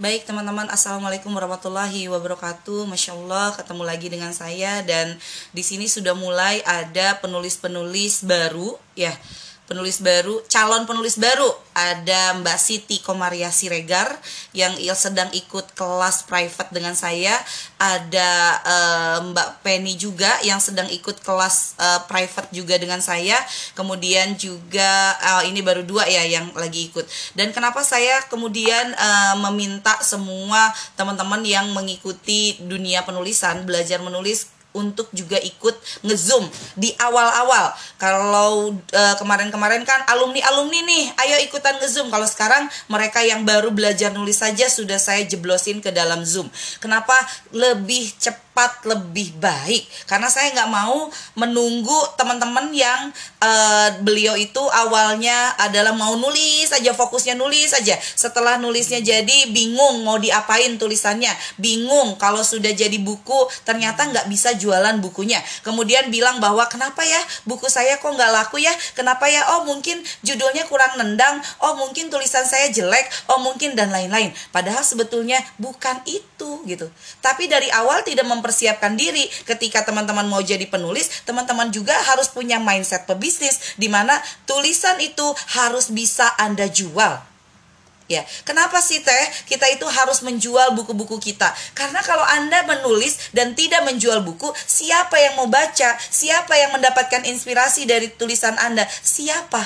Baik teman-teman, Assalamualaikum warahmatullahi wabarakatuh. Masya Allah, ketemu lagi dengan saya dan di sini sudah mulai ada penulis-penulis baru, ya penulis baru, calon penulis baru. Ada Mbak Siti Komaria Siregar yang sedang ikut kelas private dengan saya. Ada uh, Mbak Penny juga yang sedang ikut kelas uh, private juga dengan saya. Kemudian juga uh, ini baru dua ya yang lagi ikut. Dan kenapa saya kemudian uh, meminta semua teman-teman yang mengikuti dunia penulisan belajar menulis untuk juga ikut ngezoom di awal-awal. Kalau uh, kemarin-kemarin kan alumni-alumni nih, ayo ikutan ngezoom. Kalau sekarang mereka yang baru belajar nulis saja sudah saya jeblosin ke dalam Zoom. Kenapa lebih cepat cepat lebih baik. Karena saya nggak mau menunggu teman-teman yang uh, beliau itu awalnya adalah mau nulis aja fokusnya nulis aja. Setelah nulisnya jadi bingung mau diapain tulisannya. Bingung kalau sudah jadi buku ternyata nggak bisa jualan bukunya. Kemudian bilang bahwa kenapa ya? Buku saya kok nggak laku ya? Kenapa ya? Oh mungkin judulnya kurang nendang. Oh mungkin tulisan saya jelek. Oh mungkin dan lain-lain. Padahal sebetulnya bukan itu gitu. Tapi dari awal tidak mem mempersiapkan diri ketika teman-teman mau jadi penulis, teman-teman juga harus punya mindset pebisnis di mana tulisan itu harus bisa Anda jual. Ya, kenapa sih teh kita itu harus menjual buku-buku kita? Karena kalau Anda menulis dan tidak menjual buku, siapa yang mau baca? Siapa yang mendapatkan inspirasi dari tulisan Anda? Siapa?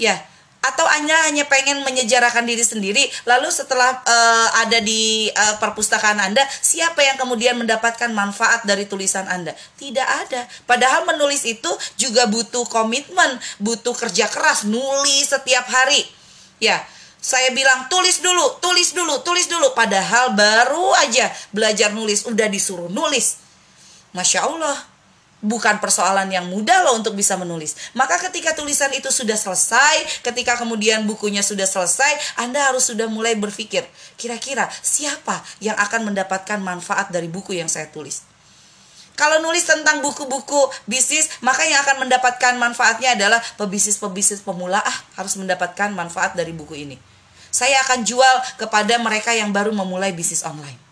Ya, atau Anda hanya pengen menyejarahkan diri sendiri lalu setelah uh, ada di uh, perpustakaan Anda siapa yang kemudian mendapatkan manfaat dari tulisan Anda tidak ada padahal menulis itu juga butuh komitmen butuh kerja keras nulis setiap hari ya saya bilang tulis dulu, tulis dulu, tulis dulu. Padahal baru aja belajar nulis, udah disuruh nulis. Masya Allah, bukan persoalan yang mudah loh untuk bisa menulis. Maka ketika tulisan itu sudah selesai, ketika kemudian bukunya sudah selesai, Anda harus sudah mulai berpikir, kira-kira siapa yang akan mendapatkan manfaat dari buku yang saya tulis. Kalau nulis tentang buku-buku bisnis, maka yang akan mendapatkan manfaatnya adalah pebisnis-pebisnis pemula ah harus mendapatkan manfaat dari buku ini. Saya akan jual kepada mereka yang baru memulai bisnis online.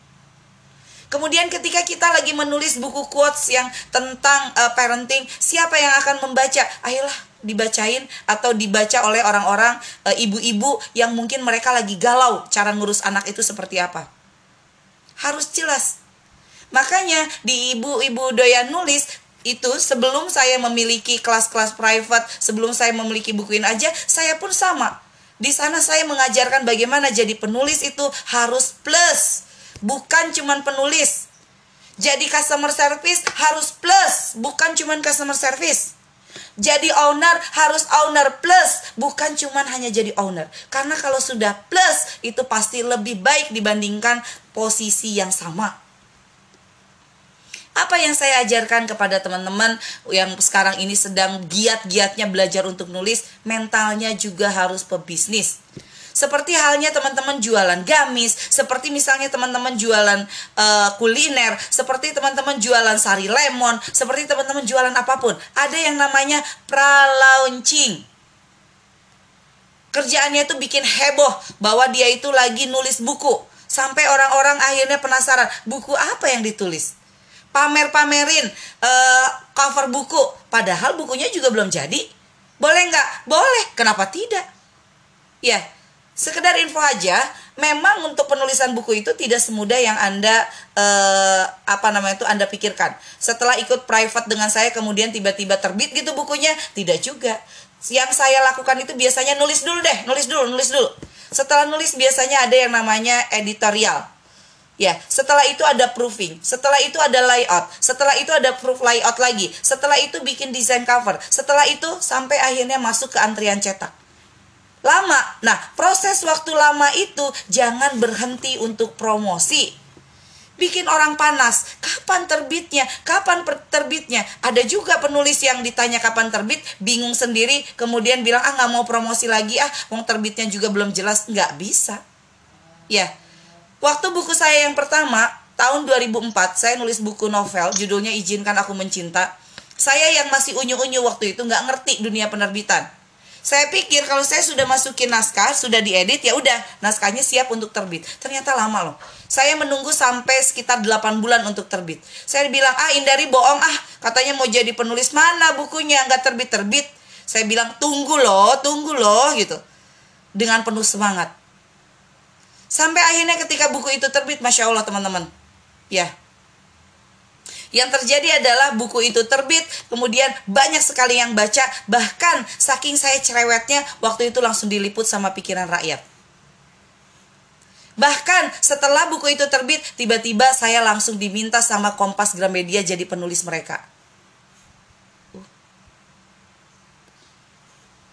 Kemudian ketika kita lagi menulis buku quotes yang tentang uh, parenting, siapa yang akan membaca? Ayolah dibacain atau dibaca oleh orang-orang uh, ibu-ibu yang mungkin mereka lagi galau cara ngurus anak itu seperti apa. Harus jelas. Makanya di ibu-ibu doyan nulis itu sebelum saya memiliki kelas-kelas private, sebelum saya memiliki bukuin aja, saya pun sama. Di sana saya mengajarkan bagaimana jadi penulis itu harus plus bukan cuman penulis. Jadi customer service harus plus, bukan cuman customer service. Jadi owner harus owner plus, bukan cuman hanya jadi owner. Karena kalau sudah plus itu pasti lebih baik dibandingkan posisi yang sama. Apa yang saya ajarkan kepada teman-teman yang sekarang ini sedang giat-giatnya belajar untuk nulis, mentalnya juga harus pebisnis seperti halnya teman-teman jualan gamis, seperti misalnya teman-teman jualan uh, kuliner, seperti teman-teman jualan sari lemon, seperti teman-teman jualan apa pun. Ada yang namanya pra-launching. Kerjaannya itu bikin heboh bahwa dia itu lagi nulis buku. Sampai orang-orang akhirnya penasaran, buku apa yang ditulis? Pamer-pamerin uh, cover buku, padahal bukunya juga belum jadi. Boleh nggak? Boleh. Kenapa tidak? Ya, Sekedar info aja, memang untuk penulisan buku itu tidak semudah yang Anda eh, apa namanya itu Anda pikirkan. Setelah ikut private dengan saya kemudian tiba-tiba terbit gitu bukunya, tidak juga. Yang saya lakukan itu biasanya nulis dulu deh, nulis dulu, nulis dulu. Setelah nulis biasanya ada yang namanya editorial. Ya, setelah itu ada proofing, setelah itu ada layout, setelah itu ada proof layout lagi, setelah itu bikin desain cover, setelah itu sampai akhirnya masuk ke antrian cetak lama. Nah, proses waktu lama itu jangan berhenti untuk promosi. Bikin orang panas. Kapan terbitnya? Kapan terbitnya? Ada juga penulis yang ditanya kapan terbit, bingung sendiri, kemudian bilang ah nggak mau promosi lagi ah, wong terbitnya juga belum jelas, nggak bisa. Ya, waktu buku saya yang pertama tahun 2004 saya nulis buku novel judulnya Izinkan Aku Mencinta. Saya yang masih unyu-unyu waktu itu nggak ngerti dunia penerbitan Saya pikir kalau saya sudah masukin naskah, sudah diedit, ya udah naskahnya siap untuk terbit. Ternyata lama loh. Saya menunggu sampai sekitar 8 bulan untuk terbit. Saya bilang, ah Indari bohong ah, katanya mau jadi penulis mana bukunya, nggak terbit-terbit. Saya bilang, tunggu loh, tunggu loh gitu. Dengan penuh semangat. Sampai akhirnya ketika buku itu terbit, Masya Allah teman-teman. Ya, yang terjadi adalah buku itu terbit, kemudian banyak sekali yang baca, bahkan saking saya cerewetnya, waktu itu langsung diliput sama pikiran rakyat. Bahkan setelah buku itu terbit, tiba-tiba saya langsung diminta sama Kompas Gramedia jadi penulis mereka. Uh.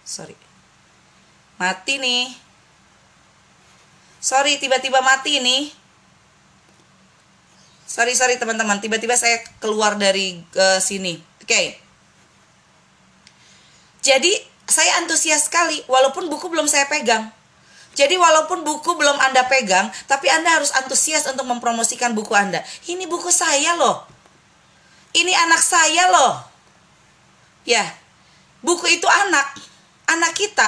Sorry. Mati nih. Sorry, tiba-tiba mati nih sorry sorry teman-teman. Tiba-tiba saya keluar dari uh, sini. Oke. Okay. jadi saya antusias sekali walaupun buku belum saya pegang. Jadi walaupun buku belum anda pegang tapi anda harus antusias untuk mempromosikan buku anda. Ini buku saya loh. Ini anak saya loh. Ya. Buku itu anak. Anak kita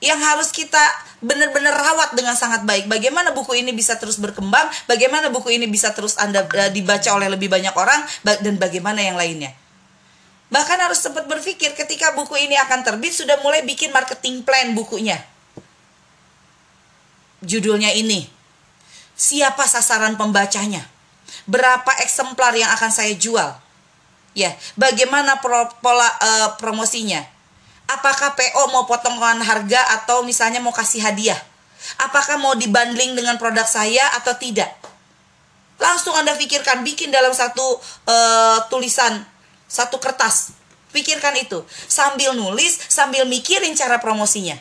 yang harus kita benar-benar rawat dengan sangat baik. Bagaimana buku ini bisa terus berkembang, bagaimana buku ini bisa terus Anda uh, dibaca oleh lebih banyak orang dan bagaimana yang lainnya. Bahkan harus sempat berpikir ketika buku ini akan terbit sudah mulai bikin marketing plan bukunya. Judulnya ini. Siapa sasaran pembacanya? Berapa eksemplar yang akan saya jual? Ya, bagaimana pro, pola uh, promosinya? Apakah PO mau potongan harga atau misalnya mau kasih hadiah? Apakah mau dibanding dengan produk saya atau tidak? Langsung Anda pikirkan, bikin dalam satu uh, tulisan, satu kertas. Pikirkan itu. Sambil nulis, sambil mikirin cara promosinya.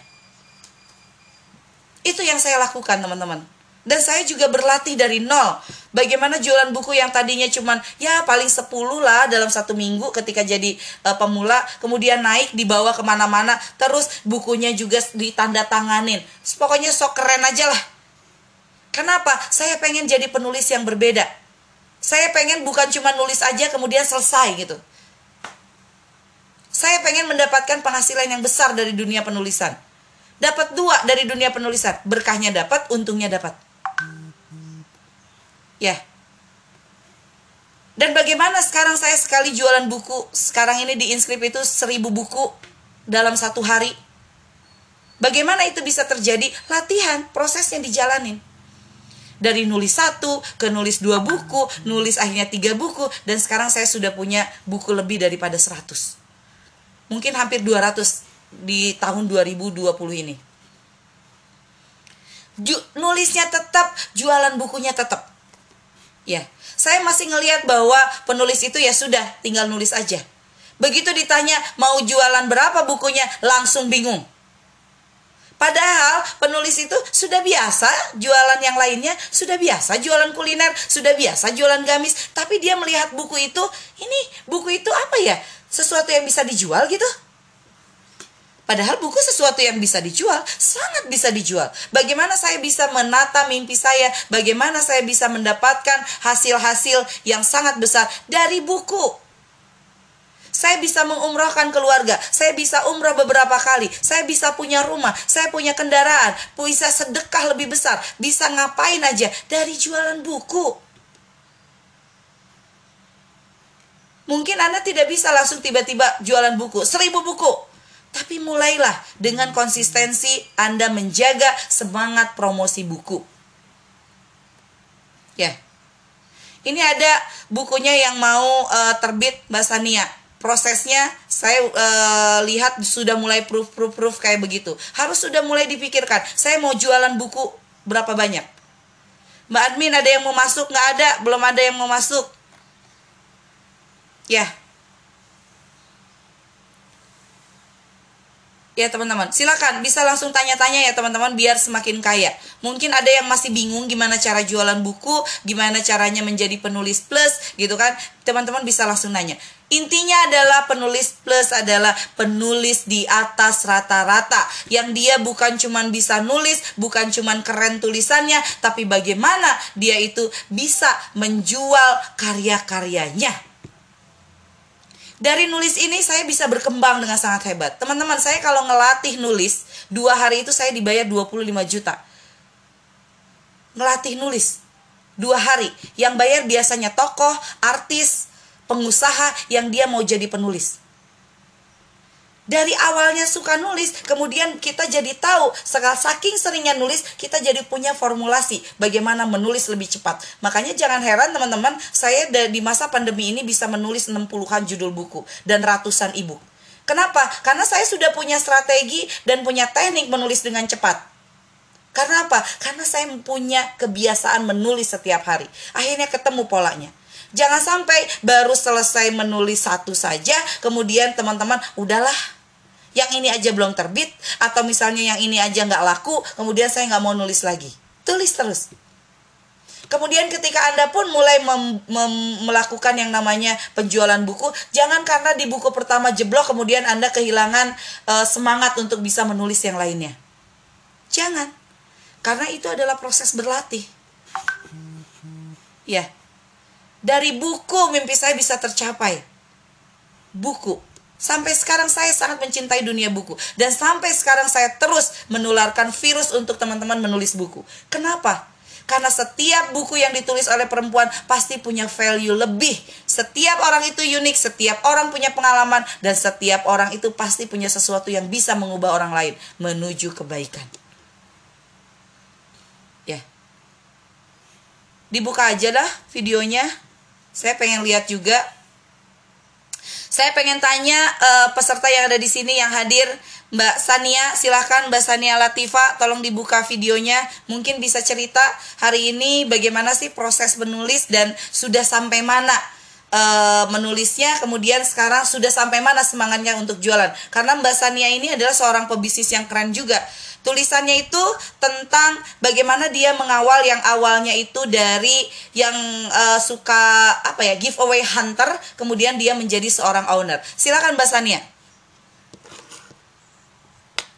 Itu yang saya lakukan, teman-teman. Dan saya juga berlatih dari nol. Bagaimana jualan buku yang tadinya cuman ya paling 10 lah dalam satu minggu ketika jadi uh, pemula. Kemudian naik dibawa ke mana-mana. Terus bukunya juga ditanda tanganin. Pokoknya sok keren aja lah. Kenapa? Saya pengen jadi penulis yang berbeda. Saya pengen bukan cuma nulis aja kemudian selesai gitu. Saya pengen mendapatkan penghasilan yang besar dari dunia penulisan. Dapat dua dari dunia penulisan. Berkahnya dapat, untungnya dapat. Ya. Dan bagaimana sekarang saya sekali jualan buku, sekarang ini di inskrip itu seribu buku dalam satu hari. Bagaimana itu bisa terjadi? Latihan, proses yang dijalanin. Dari nulis satu ke nulis dua buku, nulis akhirnya tiga buku, dan sekarang saya sudah punya buku lebih daripada seratus. Mungkin hampir dua ratus di tahun 2020 ini. Ju nulisnya tetap, jualan bukunya tetap. Ya, saya masih ngelihat bahwa penulis itu ya sudah tinggal nulis aja. Begitu ditanya mau jualan berapa bukunya, langsung bingung. Padahal penulis itu sudah biasa jualan yang lainnya, sudah biasa jualan kuliner, sudah biasa jualan gamis, tapi dia melihat buku itu, ini buku itu apa ya? Sesuatu yang bisa dijual gitu? Padahal buku sesuatu yang bisa dijual, sangat bisa dijual. Bagaimana saya bisa menata mimpi saya? Bagaimana saya bisa mendapatkan hasil-hasil yang sangat besar dari buku? Saya bisa mengumrohkan keluarga, saya bisa umroh beberapa kali, saya bisa punya rumah, saya punya kendaraan, bisa sedekah lebih besar, bisa ngapain aja dari jualan buku. Mungkin Anda tidak bisa langsung tiba-tiba jualan buku, seribu buku. Tapi mulailah dengan konsistensi Anda menjaga semangat promosi buku. Ya. Ini ada bukunya yang mau uh, terbit Mbak Sania. Prosesnya saya uh, lihat sudah mulai proof proof proof kayak begitu. Harus sudah mulai dipikirkan. Saya mau jualan buku berapa banyak? Mbak admin ada yang mau masuk? Nggak ada, belum ada yang mau masuk. Ya, ya teman-teman. Silakan bisa langsung tanya-tanya ya teman-teman biar semakin kaya. Mungkin ada yang masih bingung gimana cara jualan buku gimana caranya menjadi penulis plus gitu kan? Teman-teman bisa langsung nanya. Intinya adalah penulis plus adalah penulis di atas rata-rata. Yang dia bukan cuman bisa nulis, bukan cuman keren tulisannya, tapi bagaimana dia itu bisa menjual karya-karyanya. Dari nulis ini saya bisa berkembang dengan sangat hebat. Teman-teman, saya kalau ngelatih nulis, dua hari itu saya dibayar 25 juta. Ngelatih nulis, dua hari. Yang bayar biasanya tokoh, artis, pengusaha yang dia mau jadi penulis dari awalnya suka nulis, kemudian kita jadi tahu, saking seringnya nulis, kita jadi punya formulasi bagaimana menulis lebih cepat. Makanya jangan heran teman-teman, saya di masa pandemi ini bisa menulis 60-an judul buku dan ratusan ibu. Kenapa? Karena saya sudah punya strategi dan punya teknik menulis dengan cepat. Karena apa? Karena saya punya kebiasaan menulis setiap hari. Akhirnya ketemu polanya. Jangan sampai baru selesai menulis satu saja, kemudian teman-teman, udahlah yang ini aja belum terbit atau misalnya yang ini aja nggak laku kemudian saya nggak mau nulis lagi tulis terus Kemudian ketika Anda pun mulai mem, mem, melakukan yang namanya penjualan buku, jangan karena di buku pertama jeblok kemudian Anda kehilangan uh, semangat untuk bisa menulis yang lainnya. Jangan. Karena itu adalah proses berlatih. Ya. Dari buku mimpi saya bisa tercapai. Buku. Sampai sekarang saya sangat mencintai dunia buku dan sampai sekarang saya terus menularkan virus untuk teman-teman menulis buku. Kenapa? Karena setiap buku yang ditulis oleh perempuan pasti punya value lebih. Setiap orang itu unik, setiap orang punya pengalaman dan setiap orang itu pasti punya sesuatu yang bisa mengubah orang lain menuju kebaikan. Ya. Dibuka aja lah videonya. Saya pengen lihat juga saya pengen tanya uh, peserta yang ada di sini yang hadir, Mbak Sania, silahkan Mbak Sania Latifa, tolong dibuka videonya. Mungkin bisa cerita hari ini bagaimana sih proses menulis dan sudah sampai mana uh, menulisnya, kemudian sekarang sudah sampai mana semangatnya untuk jualan. Karena Mbak Sania ini adalah seorang pebisnis yang keren juga Tulisannya itu tentang bagaimana dia mengawal yang awalnya itu dari yang uh, suka apa ya giveaway hunter, kemudian dia menjadi seorang owner. Silakan Mbak Sania.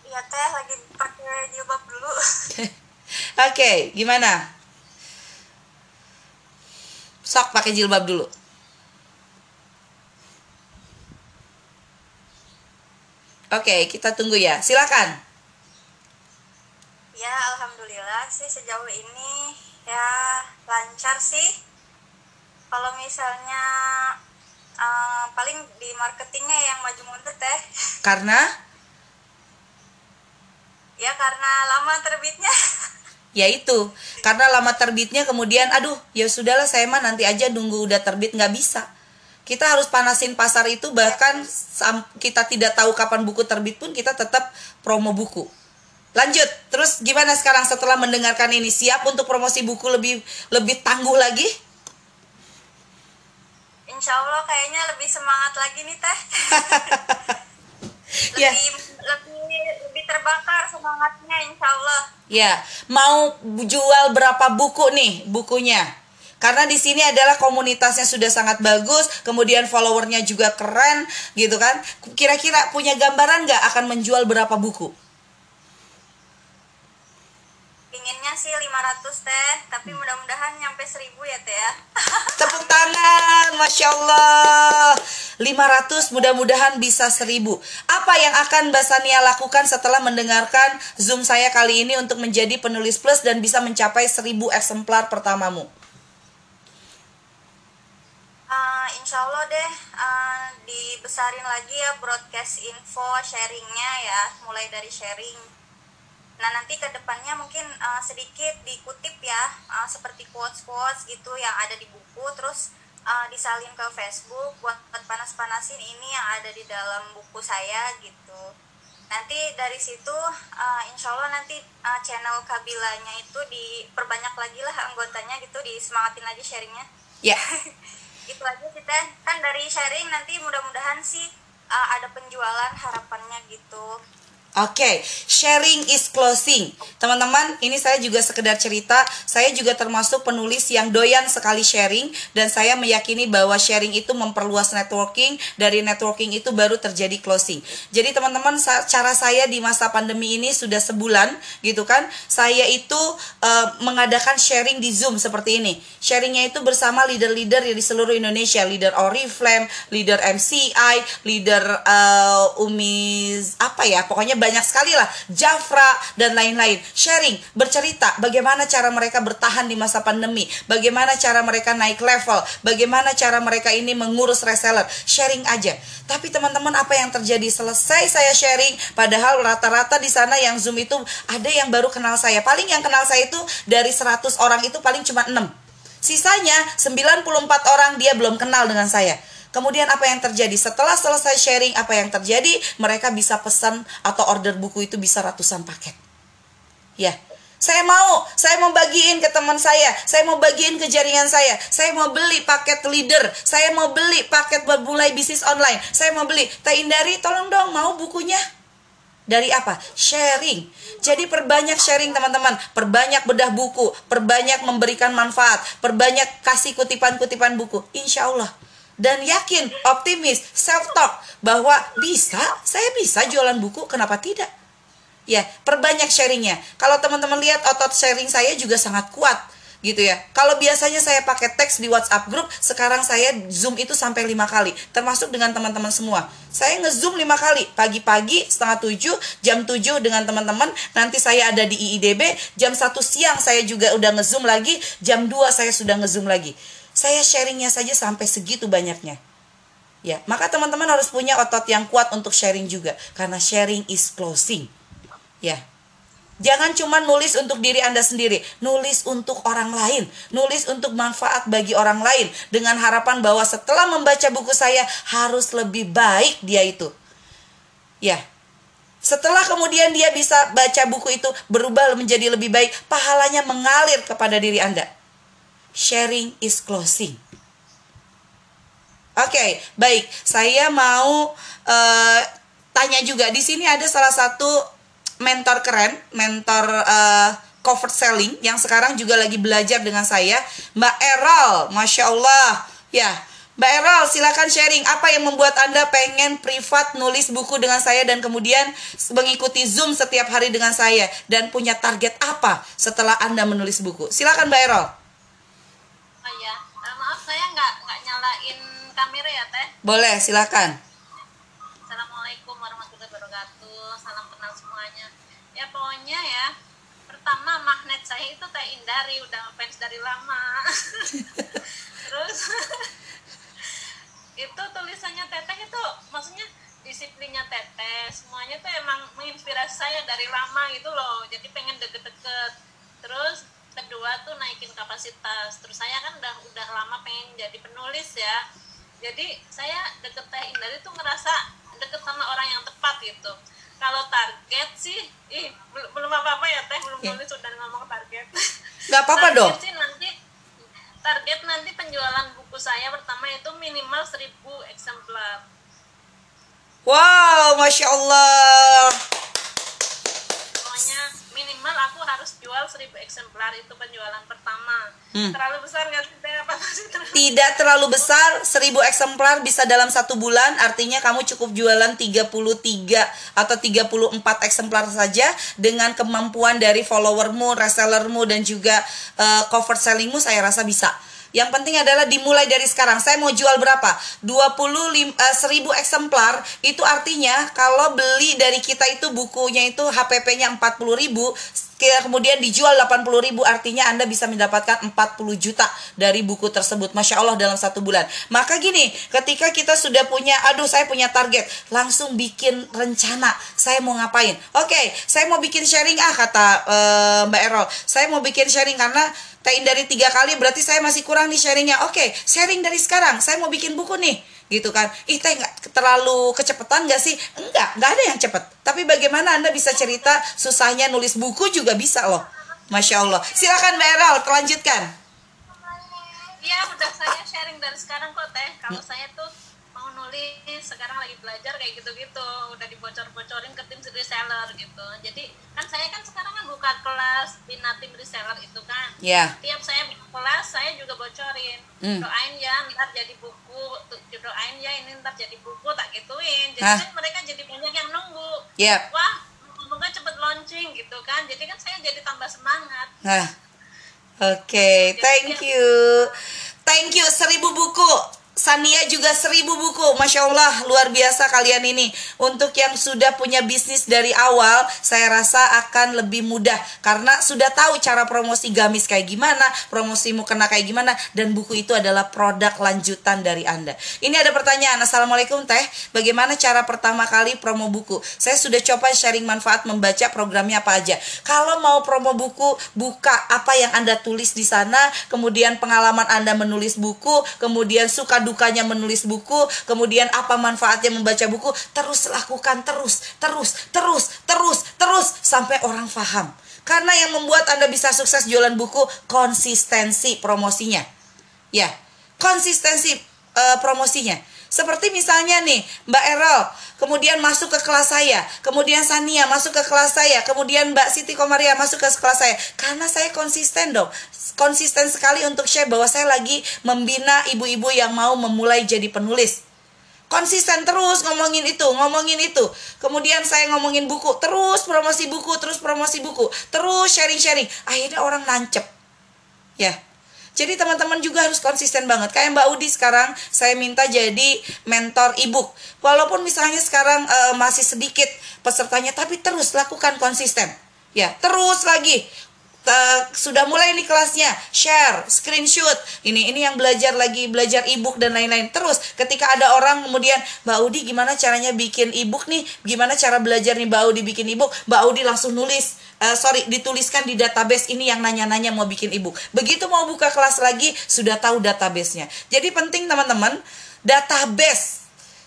Iya teh lagi pakai jilbab dulu. Oke, okay, gimana? Sok pakai jilbab dulu. Oke, okay, kita tunggu ya. Silakan. Ya, alhamdulillah sih sejauh ini ya lancar sih. Kalau misalnya uh, paling di marketingnya yang maju mundur teh. Karena? Ya karena lama terbitnya. ya itu karena lama terbitnya kemudian aduh ya sudahlah saya mah nanti aja nunggu udah terbit nggak bisa kita harus panasin pasar itu bahkan kita tidak tahu kapan buku terbit pun kita tetap promo buku Lanjut, terus gimana sekarang setelah mendengarkan ini? Siap untuk promosi buku lebih lebih tangguh lagi? Insya Allah kayaknya lebih semangat lagi nih teh. Ya. lebih, ya. lebih lebih terbakar semangatnya Insya Allah. Ya, mau jual berapa buku nih bukunya? Karena di sini adalah komunitasnya sudah sangat bagus, kemudian followernya juga keren, gitu kan? Kira-kira punya gambaran nggak akan menjual berapa buku? pinginnya sih 500 teh. Tapi mudah-mudahan nyampe 1000 ya teh ya. Tepuk tangan Masya Allah. 500 mudah-mudahan bisa 1000 apa yang akan Mbak Sania lakukan setelah mendengarkan Zoom saya kali ini untuk menjadi penulis plus dan bisa mencapai 1000 eksemplar pertamamu Uh, insya Allah deh uh, dibesarin lagi ya broadcast info sharingnya ya mulai dari sharing Nah nanti ke depannya mungkin uh, sedikit dikutip ya uh, seperti quotes quotes gitu yang ada di buku terus uh, disalin ke Facebook buat panas-panasin ini yang ada di dalam buku saya gitu. Nanti dari situ uh, insya Allah nanti uh, channel Kabilanya itu diperbanyak lagi lah anggotanya gitu disemangatin lagi sharingnya. Ya. Yeah. gitu aja kita kan dari sharing nanti mudah-mudahan sih uh, ada penjualan harapannya gitu Oke, okay. sharing is closing. Teman-teman, ini saya juga sekedar cerita. Saya juga termasuk penulis yang doyan sekali sharing dan saya meyakini bahwa sharing itu memperluas networking. Dari networking itu baru terjadi closing. Jadi teman-teman, cara saya di masa pandemi ini sudah sebulan, gitu kan? Saya itu uh, mengadakan sharing di Zoom seperti ini. Sharingnya itu bersama leader-leader di seluruh Indonesia, leader Oriflame, leader MCI, leader uh, Umis apa ya, pokoknya banyak sekali lah. Jafra dan lain-lain. Sharing bercerita bagaimana cara mereka bertahan di masa pandemi. Bagaimana cara mereka naik level. Bagaimana cara mereka ini mengurus reseller. Sharing aja. Tapi teman-teman apa yang terjadi? Selesai saya sharing padahal rata-rata di sana yang zoom itu ada yang baru kenal saya. Paling yang kenal saya itu dari 100 orang itu paling cuma 6 Sisanya 94 orang dia belum kenal dengan saya. Kemudian apa yang terjadi? Setelah selesai sharing apa yang terjadi, mereka bisa pesan atau order buku itu bisa ratusan paket. Ya, saya mau, saya mau bagiin ke teman saya, saya mau bagiin ke jaringan saya, saya mau beli paket leader, saya mau beli paket buat mulai bisnis online, saya mau beli. Teh Indari, tolong dong, mau bukunya? Dari apa? Sharing. Jadi perbanyak sharing teman-teman, perbanyak bedah buku, perbanyak memberikan manfaat, perbanyak kasih kutipan-kutipan buku. Insya Allah dan yakin, optimis, self talk bahwa bisa, saya bisa jualan buku, kenapa tidak? Ya, perbanyak sharingnya. Kalau teman-teman lihat otot sharing saya juga sangat kuat gitu ya. Kalau biasanya saya pakai teks di WhatsApp grup, sekarang saya zoom itu sampai lima kali, termasuk dengan teman-teman semua. Saya ngezoom lima kali, pagi-pagi setengah tujuh, jam tujuh dengan teman-teman. Nanti saya ada di IIDB, jam satu siang saya juga udah ngezoom lagi, jam 2 saya sudah ngezoom lagi. Saya sharingnya saja sampai segitu banyaknya. Ya, maka teman-teman harus punya otot yang kuat untuk sharing juga karena sharing is closing. Ya. Jangan cuma nulis untuk diri Anda sendiri, nulis untuk orang lain, nulis untuk manfaat bagi orang lain dengan harapan bahwa setelah membaca buku saya harus lebih baik dia itu. Ya. Setelah kemudian dia bisa baca buku itu berubah menjadi lebih baik, pahalanya mengalir kepada diri Anda sharing is closing. Oke, okay, baik. Saya mau uh, tanya juga di sini ada salah satu mentor keren, mentor uh, cover selling yang sekarang juga lagi belajar dengan saya, Mbak Erol. Masya Allah, ya. Mbak Erol, silakan sharing apa yang membuat Anda pengen privat nulis buku dengan saya dan kemudian mengikuti Zoom setiap hari dengan saya dan punya target apa setelah Anda menulis buku. Silakan Mbak Erol saya nggak nggak nyalain kamera ya teh? Boleh silakan. Assalamualaikum warahmatullahi wabarakatuh. Salam kenal semuanya. Ya pokoknya ya pertama magnet saya itu teh Indari udah fans dari lama. Terus itu tulisannya teteh itu maksudnya disiplinnya teteh. Semuanya tuh emang menginspirasi saya dari lama gitu loh. Jadi pengen deket-deket. Terus kedua tuh naikin kapasitas. Terus saya kan udah udah lama pengen jadi penulis ya. Jadi saya deket teh Indah itu ngerasa deket sama orang yang tepat gitu. Kalau target sih ih belum belum apa apa ya teh belum yeah. nulis udah ngomong target. Nggak apa apa dong. sih nanti target nanti penjualan buku saya pertama itu minimal 1000 eksemplar. Wow masya Allah harus jual 1000 eksemplar itu penjualan pertama hmm. terlalu besar nggak sih apa terlalu... tidak terlalu besar 1000 eksemplar bisa dalam satu bulan artinya kamu cukup jualan 33 atau 34 eksemplar saja dengan kemampuan dari followermu resellermu dan juga uh, cover sellingmu saya rasa bisa yang penting adalah dimulai dari sekarang. Saya mau jual berapa? 25 uh, 1000 eksemplar. Itu artinya kalau beli dari kita itu bukunya itu HPP-nya 40.000 kemudian dijual 80 ribu artinya Anda bisa mendapatkan 40 juta dari buku tersebut. Masya Allah dalam satu bulan. Maka gini ketika kita sudah punya aduh saya punya target langsung bikin rencana. Saya mau ngapain? Oke okay, saya mau bikin sharing ah kata uh, Mbak Erol saya mau bikin sharing karena tain dari tiga kali berarti saya masih kurang nih sharingnya. Oke okay, sharing dari sekarang. Saya mau bikin buku nih gitu kan. Ih teh nggak terlalu kecepatan nggak sih? Enggak nggak ada yang cepet. Tapi bagaimana anda bisa cerita susahnya nulis buku juga bisa loh. Masya allah. Silakan mbak Erol lanjutkan Iya udah saya sharing dari sekarang kok teh. Kalau hmm. saya tuh mau nulis sekarang lagi belajar kayak gitu-gitu. Udah dibocor-bocorin ke tim reseller gitu. Jadi kan saya kan sekarang kan buka kelas bina tim reseller itu kan. Ya. tiap saya buka kelas saya juga bocorin. Hmm. doain ya ntar jadi buku. Doain ya ini ntar jadi buku tak gituin. Jadi Hah? kan mereka jadi banyak yang nunggu. Yap. wah semoga cepet launching gitu kan. Jadi kan saya jadi tambah semangat. Nah, oke, thank you, thank you seribu buku. Sania juga seribu buku, masya Allah luar biasa kalian ini. Untuk yang sudah punya bisnis dari awal, saya rasa akan lebih mudah karena sudah tahu cara promosi gamis kayak gimana, promosimu kena kayak gimana, dan buku itu adalah produk lanjutan dari anda. Ini ada pertanyaan, assalamualaikum teh, bagaimana cara pertama kali promo buku? Saya sudah coba sharing manfaat membaca programnya apa aja. Kalau mau promo buku, buka apa yang anda tulis di sana, kemudian pengalaman anda menulis buku, kemudian suka dukanya menulis buku, kemudian apa manfaatnya membaca buku, terus lakukan terus, terus, terus, terus, terus sampai orang paham. Karena yang membuat Anda bisa sukses jualan buku konsistensi promosinya. Ya, konsistensi eh, promosinya. Seperti misalnya nih, Mbak Erol, kemudian masuk ke kelas saya, kemudian Sania masuk ke kelas saya, kemudian Mbak Siti Komaria masuk ke kelas saya. Karena saya konsisten dong. Konsisten sekali untuk share bahwa saya lagi membina ibu-ibu yang mau memulai jadi penulis konsisten terus ngomongin itu, ngomongin itu. Kemudian saya ngomongin buku, terus promosi buku, terus promosi buku, terus sharing-sharing. Akhirnya orang nancep. Ya. Jadi teman-teman juga harus konsisten banget. Kayak Mbak Udi sekarang saya minta jadi mentor ebook. Walaupun misalnya sekarang eh, masih sedikit pesertanya tapi terus lakukan konsisten. Ya, terus lagi Te- sudah mulai nih kelasnya. Share screenshot. Ini ini yang belajar lagi belajar ebook dan lain-lain. Terus ketika ada orang kemudian Mbak Udi gimana caranya bikin ebook nih? Gimana cara belajar nih Mbak Udi bikin ebook? Mbak Udi langsung nulis eh, sorry dituliskan di database ini yang nanya-nanya mau bikin ebook. Begitu mau buka kelas lagi sudah tahu databasenya. Jadi penting teman-teman database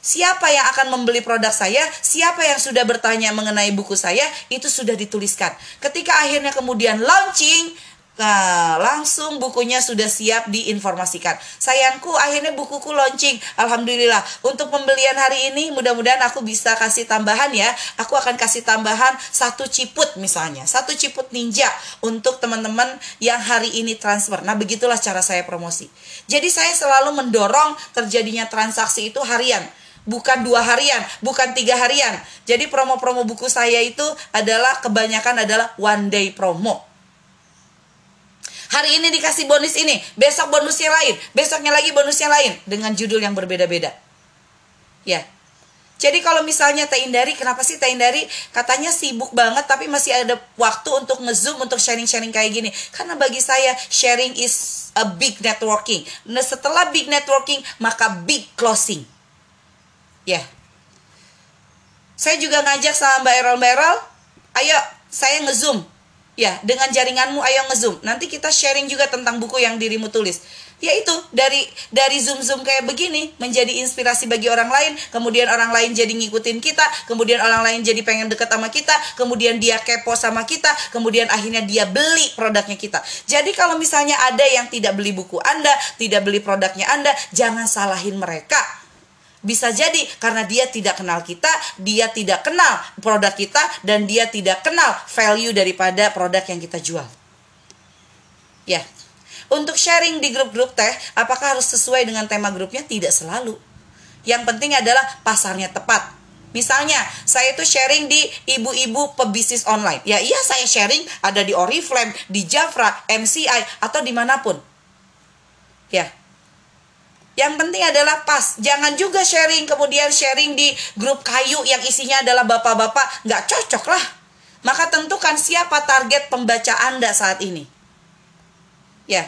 Siapa yang akan membeli produk saya, siapa yang sudah bertanya mengenai buku saya, itu sudah dituliskan. Ketika akhirnya kemudian launching, nah, langsung bukunya sudah siap diinformasikan. Sayangku, akhirnya bukuku launching. Alhamdulillah. Untuk pembelian hari ini, mudah-mudahan aku bisa kasih tambahan ya. Aku akan kasih tambahan satu ciput misalnya, satu ciput ninja untuk teman-teman yang hari ini transfer. Nah, begitulah cara saya promosi. Jadi saya selalu mendorong terjadinya transaksi itu harian bukan dua harian, bukan tiga harian. Jadi promo-promo buku saya itu adalah kebanyakan adalah one day promo. Hari ini dikasih bonus ini, besok bonusnya lain, besoknya lagi bonusnya lain dengan judul yang berbeda-beda. Ya. Jadi kalau misalnya Teh Indari, kenapa sih Teh Indari katanya sibuk banget tapi masih ada waktu untuk ngezoom untuk sharing-sharing kayak gini? Karena bagi saya sharing is a big networking. Nah, setelah big networking maka big closing. Ya. Saya juga ngajak sama Mbak Erol, Mbak Erol, ayo saya ngezoom. Ya, dengan jaringanmu ayo ngezoom. Nanti kita sharing juga tentang buku yang dirimu tulis. Yaitu dari dari zoom-zoom kayak begini menjadi inspirasi bagi orang lain, kemudian orang lain jadi ngikutin kita, kemudian orang lain jadi pengen deket sama kita, kemudian dia kepo sama kita, kemudian akhirnya dia beli produknya kita. Jadi kalau misalnya ada yang tidak beli buku Anda, tidak beli produknya Anda, jangan salahin mereka. Bisa jadi karena dia tidak kenal kita, dia tidak kenal produk kita, dan dia tidak kenal value daripada produk yang kita jual. Ya, untuk sharing di grup-grup teh, apakah harus sesuai dengan tema grupnya? Tidak selalu. Yang penting adalah pasarnya tepat. Misalnya, saya itu sharing di ibu-ibu pebisnis online. Ya iya, saya sharing ada di Oriflame, di Jafra, MCI, atau di mana pun. Ya, yang penting adalah pas. Jangan juga sharing kemudian sharing di grup kayu yang isinya adalah bapak-bapak. Nggak cocok lah. Maka tentukan siapa target pembaca Anda saat ini. Ya.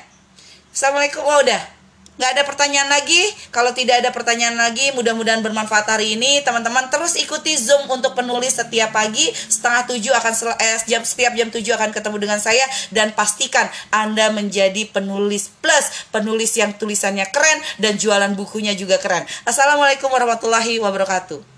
Assalamualaikum. Wah udah. Nggak ada pertanyaan lagi. Kalau tidak ada pertanyaan lagi, mudah-mudahan bermanfaat hari ini. Teman-teman terus ikuti Zoom untuk penulis setiap pagi. Setengah tujuh akan sel- eh, jam setiap jam tujuh akan ketemu dengan saya dan pastikan Anda menjadi penulis plus, penulis yang tulisannya keren dan jualan bukunya juga keren. Assalamualaikum warahmatullahi wabarakatuh. Waalaikumsalam warahmatullahi wabarakatuh.